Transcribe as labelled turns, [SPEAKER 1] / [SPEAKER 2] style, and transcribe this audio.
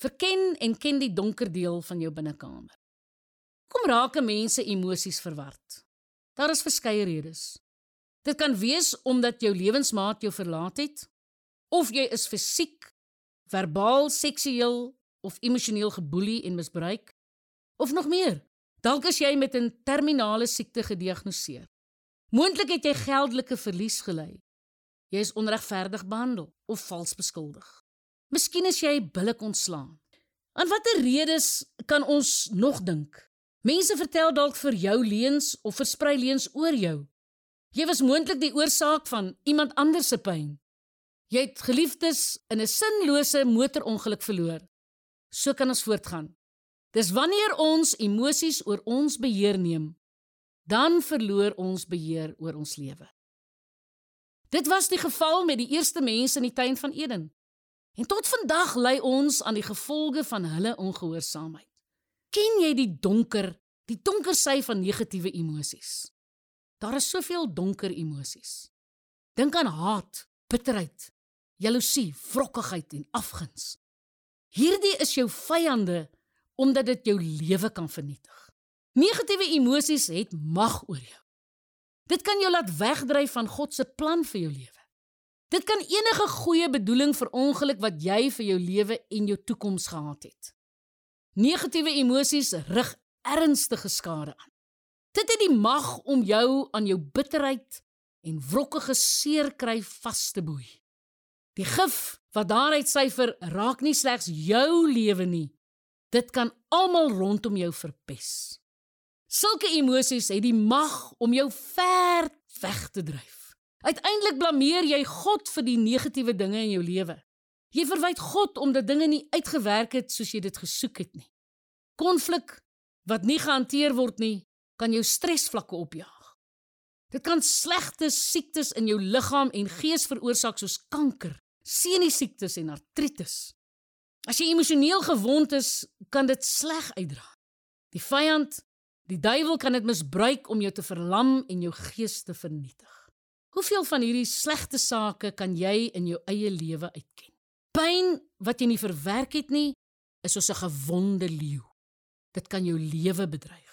[SPEAKER 1] Verken en ken die donker deel van jou binnekamer. Kom raak mense emosies verward. Daar is verskeie redes. Dit kan wees omdat jou lewensmaat jou verlaat het of jy is fisiek, verbaal, seksueel of emosioneel geboelie en misbruik of nog meer. Dalk is jy met 'n terminale siekte gediagnoseer. Moontlik het jy geldelike verlies gely. Jy is onregverdig behandel of vals beskuldig. Miskien is jy billik ontslaan. Aan watter redes kan ons nog dink? Mense vertel dalk vir jou leuns of versprei leuns oor jou. Jy was moontlik die oorsaak van iemand anders se pyn. Jy het geliefdes in 'n sinlose motorongeluk verloor. So kan ons voortgaan. Dis wanneer ons emosies oor ons beheer neem, dan verloor ons beheer oor ons lewe. Dit was die geval met die eerste mense in die tuin van Eden. En tot vandag ly ons aan die gevolge van hulle ongehoorsaamheid. Ken jy die donker, die donker sy van negatiewe emosies? Daar is soveel donker emosies. Dink aan haat, bitterheid, jaloesie, wrokkigheid en afguns. Hierdie is jou vyande omdat dit jou lewe kan vernietig. Negatiewe emosies het mag oor jou. Dit kan jou laat wegdryf van God se plan vir jou lewe. Dit kan enige goeie bedoeling verongeluk wat jy vir jou lewe en jou toekoms gehad het. Negatiewe emosies rig ernstige skade aan. Dit het die mag om jou aan jou bitterheid en wrokkige seerkry vas te boei. Die gif wat daaruit syfer raak nie slegs jou lewe nie. Dit kan almal rondom jou verpes. Sulke emosies het die mag om jou ver weg te dryf. Uiteindelik blameer jy God vir die negatiewe dinge in jou lewe. Jy verwyd God omdat dinge nie uitgewerk het soos jy dit gesoek het nie. Konflik wat nie gehanteer word nie, kan jou stresvlakke opjaag. Dit kan slegte siektes in jou liggaam en gees veroorsaak soos kanker, senusiektes en artritis. As jy emosioneel gewond is, kan dit sleg uitdra. Die vyand, die duiwel kan dit misbruik om jou te verlam en jou gees te vernietig. Hoeveel van hierdie slegte sake kan jy in jou eie lewe uitken? Pyn wat jy nie verwerk het nie, is soos 'n gewonde leeu. Dit kan jou lewe bedreig.